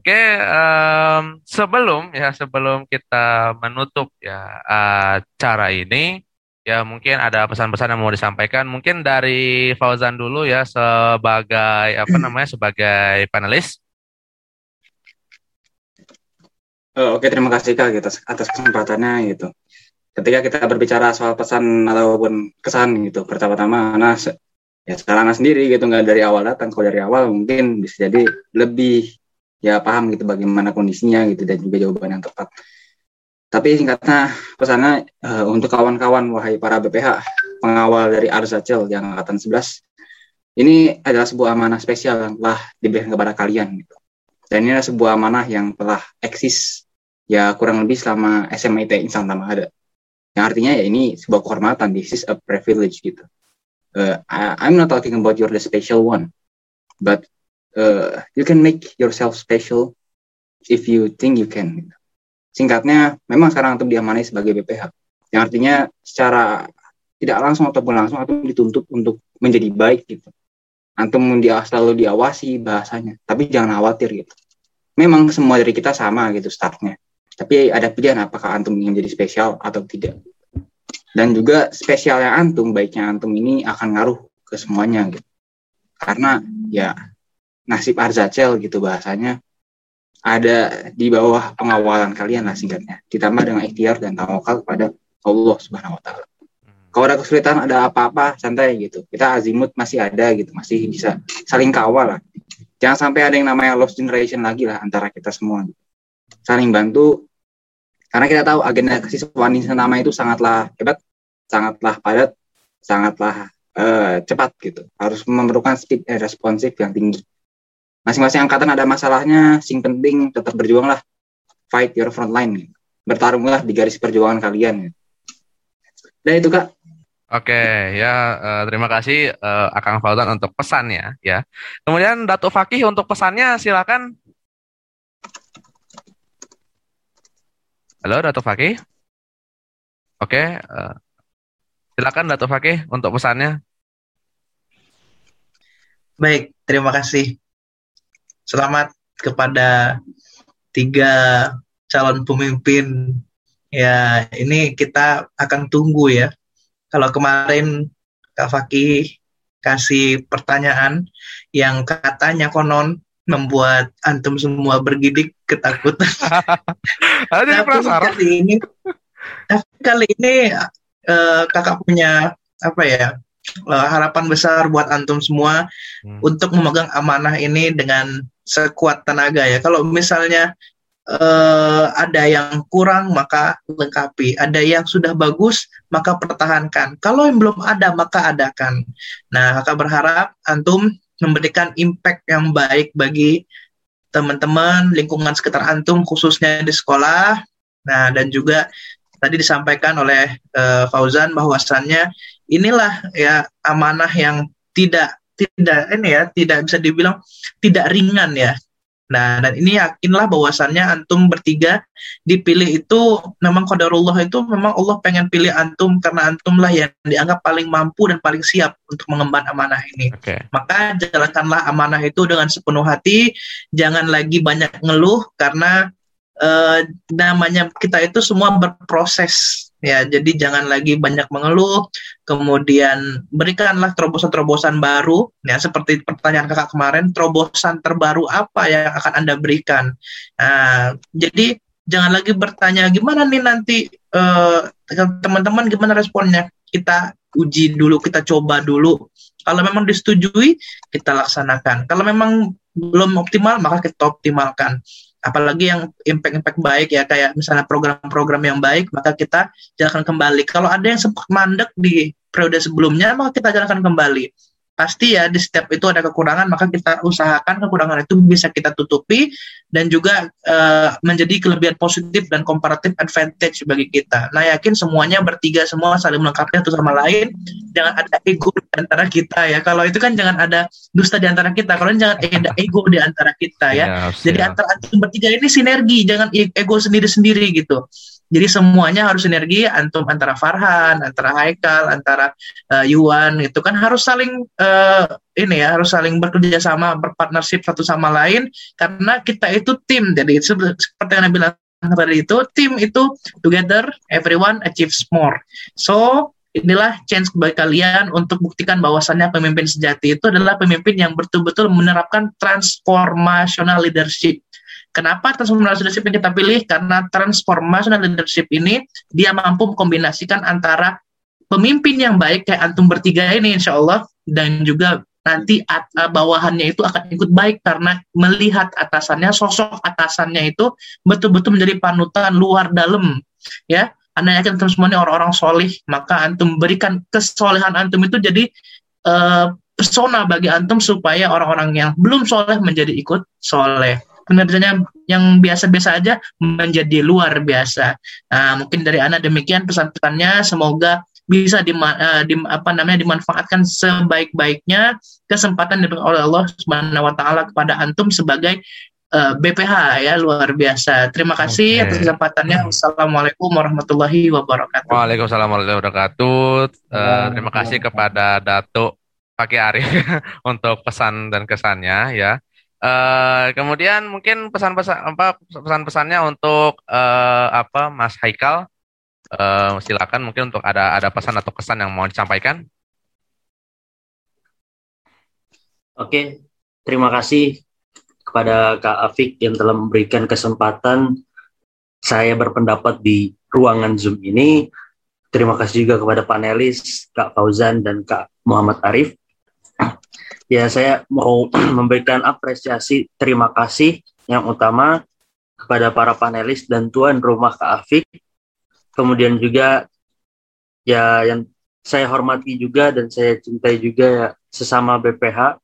Speaker 4: Oke, em, sebelum ya sebelum kita menutup ya acara ini, ya mungkin ada pesan-pesan yang mau disampaikan. Mungkin dari Fauzan dulu ya sebagai apa namanya sebagai panelis.
Speaker 5: Eh, Oke, terima kasih Kak atas, atas kesempatannya gitu. Ketika kita berbicara soal pesan ataupun kesan gitu, pertama-tama se- ya secara Ana sendiri gitu nggak dari awal datang. Kalau dari awal mungkin bisa jadi lebih ya paham gitu bagaimana kondisinya gitu dan juga jawaban yang tepat. Tapi singkatnya pesannya eh, untuk kawan-kawan wahai para BPH pengawal dari Arzacel yang angkatan 11 ini adalah sebuah amanah spesial yang telah diberikan kepada kalian gitu. Dan ini adalah sebuah amanah yang telah eksis ya kurang lebih selama SMIT Insan Tama ada. Yang artinya ya ini sebuah kehormatan, this is a privilege gitu. Uh, I, I'm not talking about you're the special one, but uh, you can make yourself special if you think you can. Singkatnya, memang sekarang antum diamanai sebagai BPH. Yang artinya secara tidak langsung ataupun langsung antum dituntut untuk menjadi baik gitu. Antum dia selalu diawasi bahasanya, tapi jangan khawatir gitu. Memang semua dari kita sama gitu startnya. Tapi ada pilihan apakah antum ingin menjadi spesial atau tidak. Dan juga spesialnya antum, baiknya antum ini akan ngaruh ke semuanya gitu. Karena ya nasib Arzacel gitu bahasanya ada di bawah pengawalan kalian lah singkatnya. Ditambah dengan ikhtiar dan tawakal kepada Allah Subhanahu wa taala. Kalau ada kesulitan, ada apa-apa, santai gitu. Kita azimut masih ada gitu, masih bisa saling kawal lah. Jangan sampai ada yang namanya lost generation lagi lah antara kita semua. Saling bantu karena kita tahu agenda kesiswaan nama itu sangatlah hebat, sangatlah padat, sangatlah uh, cepat gitu. Harus memerlukan speed responsif yang tinggi masing-masing angkatan ada masalahnya sing penting tetap berjuanglah fight your front line bertarunglah di garis perjuangan kalian dan itu kak
Speaker 4: Oke, ya uh, terima kasih uh, Akang Fauzan untuk pesannya ya. Kemudian Datuk Fakih untuk pesannya silakan. Halo Datuk Fakih. Oke, uh, silakan Datuk Fakih untuk pesannya.
Speaker 6: Baik, terima kasih selamat kepada tiga calon pemimpin. Ya, ini kita akan tunggu ya. Kalau kemarin Kak Fakih kasih pertanyaan yang katanya konon membuat antum semua bergidik ketakutan. [LAUGHS]
Speaker 4: Ada tapi kali
Speaker 6: ini, tapi kali ini uh, kakak punya apa ya uh, harapan besar buat antum semua hmm. untuk memegang amanah ini dengan sekuat tenaga ya. Kalau misalnya uh, ada yang kurang maka lengkapi, ada yang sudah bagus maka pertahankan. Kalau yang belum ada maka adakan. Nah, kakak berharap antum memberikan impact yang baik bagi teman-teman lingkungan sekitar antum khususnya di sekolah. Nah, dan juga tadi disampaikan oleh uh, Fauzan bahwasannya inilah ya amanah yang tidak tidak ini ya tidak bisa dibilang tidak ringan ya Nah, dan ini yakinlah bahwasannya antum bertiga dipilih itu memang qadarullah itu memang Allah pengen pilih antum karena antum lah yang dianggap paling mampu dan paling siap untuk mengemban amanah ini. Okay. Maka jalankanlah amanah itu dengan sepenuh hati, jangan lagi banyak ngeluh karena uh, namanya kita itu semua berproses ya jadi jangan lagi banyak mengeluh kemudian berikanlah terobosan-terobosan baru. Ya seperti pertanyaan kakak kemarin terobosan terbaru apa yang akan anda berikan? Nah, jadi jangan lagi bertanya gimana nih nanti uh, teman-teman gimana responnya? Kita uji dulu kita coba dulu. Kalau memang disetujui kita laksanakan. Kalau memang belum optimal maka kita optimalkan apalagi yang impact-impact baik ya kayak misalnya program-program yang baik maka kita jalankan kembali. Kalau ada yang sempat mandek di periode sebelumnya maka kita jalankan kembali pasti ya di setiap itu ada kekurangan maka kita usahakan kekurangan itu bisa kita tutupi dan juga uh, menjadi kelebihan positif dan komparatif advantage bagi kita. Nah yakin semuanya bertiga semua saling melengkapi satu sama lain. Jangan ada ego di antara kita ya. Kalau itu kan jangan ada dusta di antara kita. Kalau jangan ada ego di antara kita ya. ya Jadi antara antum bertiga ini sinergi, jangan ego sendiri-sendiri gitu. Jadi semuanya harus sinergi antum antara Farhan, antara Haikal, antara uh, Yuan itu kan harus saling uh, ini ya harus saling bekerja sama, berpartnership satu sama lain karena kita itu tim. Jadi seperti yang bilang tadi itu tim itu together everyone achieves more. So inilah chance bagi kalian untuk buktikan bahwasannya pemimpin sejati itu adalah pemimpin yang betul-betul menerapkan transformational leadership Kenapa transformational leadership yang kita pilih? Karena transformational leadership ini dia mampu mengkombinasikan antara pemimpin yang baik kayak antum bertiga ini insya Allah dan juga nanti at, uh, bawahannya itu akan ikut baik karena melihat atasannya sosok atasannya itu betul-betul menjadi panutan luar dalam ya anda yakin antum semua ini orang-orang solih, maka antum berikan kesolehan antum itu jadi uh, persona bagi antum supaya orang-orang yang belum soleh menjadi ikut soleh. Kinerjanya yang biasa-biasa aja menjadi luar biasa. Nah, mungkin dari anak demikian pesan-pesannya. Semoga bisa di, uh, di, apa namanya dimanfaatkan sebaik-baiknya kesempatan diberikan oleh Allah Subhanahu wa taala kepada antum sebagai uh, eh, BPH ya luar biasa. Terima kasih okay. atas kesempatannya. Wassalamualaikum warahmatullahi wabarakatuh.
Speaker 4: Waalaikumsalam warahmatullahi wabarakatuh. Uh, terima kasih kepada Datuk Paki Arif [LAUGHS] untuk pesan dan kesannya ya. Uh, kemudian mungkin pesan-pesan apa pesan-pesannya untuk uh, apa Mas Haikal uh, silakan mungkin untuk ada ada pesan atau kesan yang mau disampaikan.
Speaker 2: Oke, terima kasih kepada Kak Afik yang telah memberikan kesempatan saya berpendapat di ruangan Zoom ini. Terima kasih juga kepada panelis Kak Fauzan dan Kak Muhammad Arif. Ya, saya mau [CLEARS THROAT] memberikan apresiasi terima kasih yang utama kepada para panelis dan tuan rumah Kak Afik. Kemudian juga ya yang saya hormati juga dan saya cintai juga ya sesama BPH.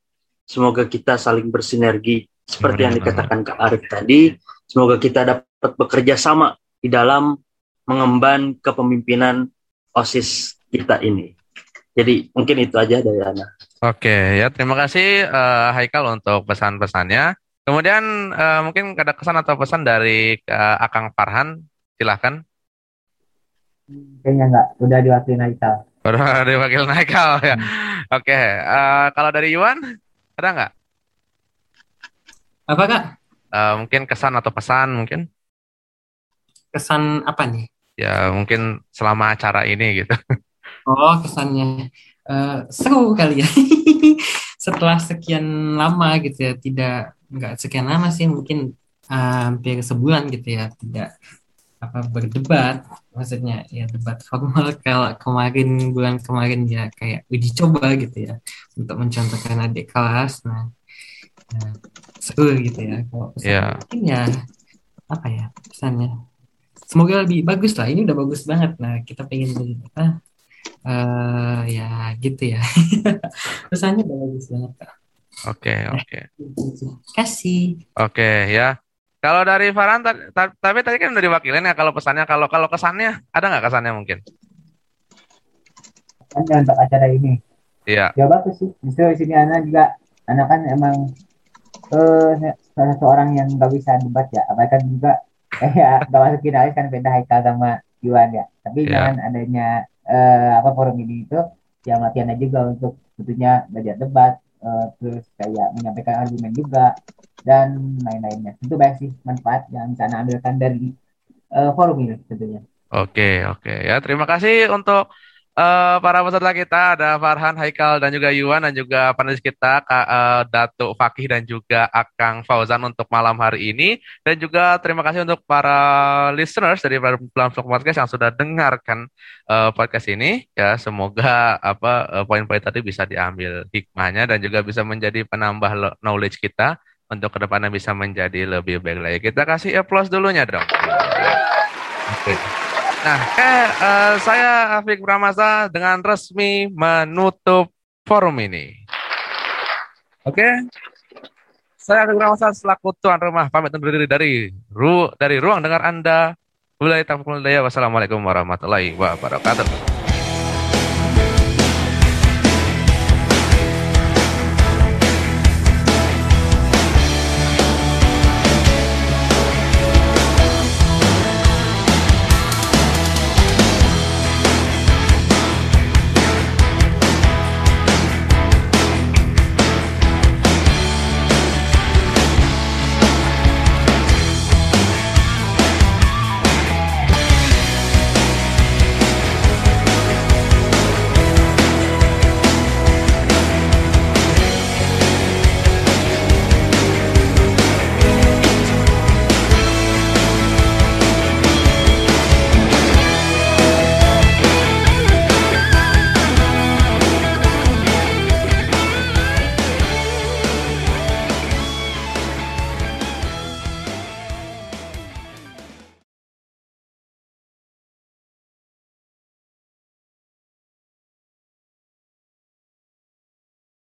Speaker 2: Semoga kita saling bersinergi seperti yang dikatakan Kak Arif tadi, semoga kita dapat bekerja sama di dalam mengemban kepemimpinan OSIS kita ini. Jadi mungkin itu aja dari Ana.
Speaker 4: Oke, ya terima kasih uh, Haikal untuk pesan-pesannya. Kemudian uh, mungkin ada kesan atau pesan dari uh, Akang Farhan, silahkan.
Speaker 1: Kayaknya enggak, udah diwakilin Haikal.
Speaker 4: Udah [LAUGHS] diwakilin Haikal ya. Hmm. Oke, uh, kalau dari Yuan ada nggak?
Speaker 3: Apa kak?
Speaker 4: Uh, mungkin kesan atau pesan mungkin?
Speaker 3: Kesan apa nih?
Speaker 4: Ya mungkin selama acara ini gitu. [LAUGHS]
Speaker 3: Oh kesannya uh, seru kali ya. [LAUGHS] Setelah sekian lama gitu ya, tidak nggak sekian lama sih mungkin uh, hampir sebulan gitu ya tidak apa berdebat maksudnya ya debat formal [LAUGHS] kalau kemarin bulan kemarin ya kayak uji coba gitu ya untuk mencontohkan adik kelas nah Nah, seru gitu ya. Kalau pesan yeah. mungkin ya apa ya pesannya. Semoga lebih bagus lah. Ini udah bagus banget. Nah kita pengen apa? Uh, ya gitu ya. [LAUGHS] Pesannya udah bagus banget kak.
Speaker 4: Oke okay, oke. Okay.
Speaker 3: Kasih.
Speaker 4: Oke okay, ya. Kalau dari Farhan, tapi tadi kan udah diwakilin ya. Kalau pesannya, kalau kalau kesannya, ada nggak kesannya mungkin?
Speaker 1: Kesannya untuk acara ini.
Speaker 4: Iya.
Speaker 1: Ya bagus sih. Justru di sini anak juga, anak kan emang uh, salah satu orang yang nggak bisa debat ya apa kan juga eh, [LAUGHS] ya nggak masuk finalis kan beda Haikal sama Iwan ya tapi yeah. jangan adanya uh, apa forum ini itu ya latihan juga untuk tentunya belajar debat uh, terus kayak menyampaikan argumen juga dan lain-lainnya itu baik sih manfaat yang bisa anda ambilkan dari uh, forum ini tentunya
Speaker 4: oke okay, oke okay. ya terima kasih untuk uh, para peserta kita ada Farhan, Haikal dan juga Yuan dan juga panelis kita Kak uh, Datuk Fakih dan juga Akang Fauzan untuk malam hari ini dan juga terima kasih untuk para listeners dari Vlog Podcast yang sudah dengarkan uh, podcast ini ya semoga apa uh, poin-poin tadi bisa diambil hikmahnya dan juga bisa menjadi penambah knowledge kita untuk ke depannya bisa menjadi lebih baik lagi. Kita kasih applause dulunya dong. Oke. Okay. Nah, eh, uh, saya Afik Pramasa dengan resmi menutup forum ini. Oke. Okay? Saya Afik Pramasa selaku tuan rumah pamit undur diri dari ru dari ruang dengar Anda. Wassalamualaikum warahmatullahi wabarakatuh.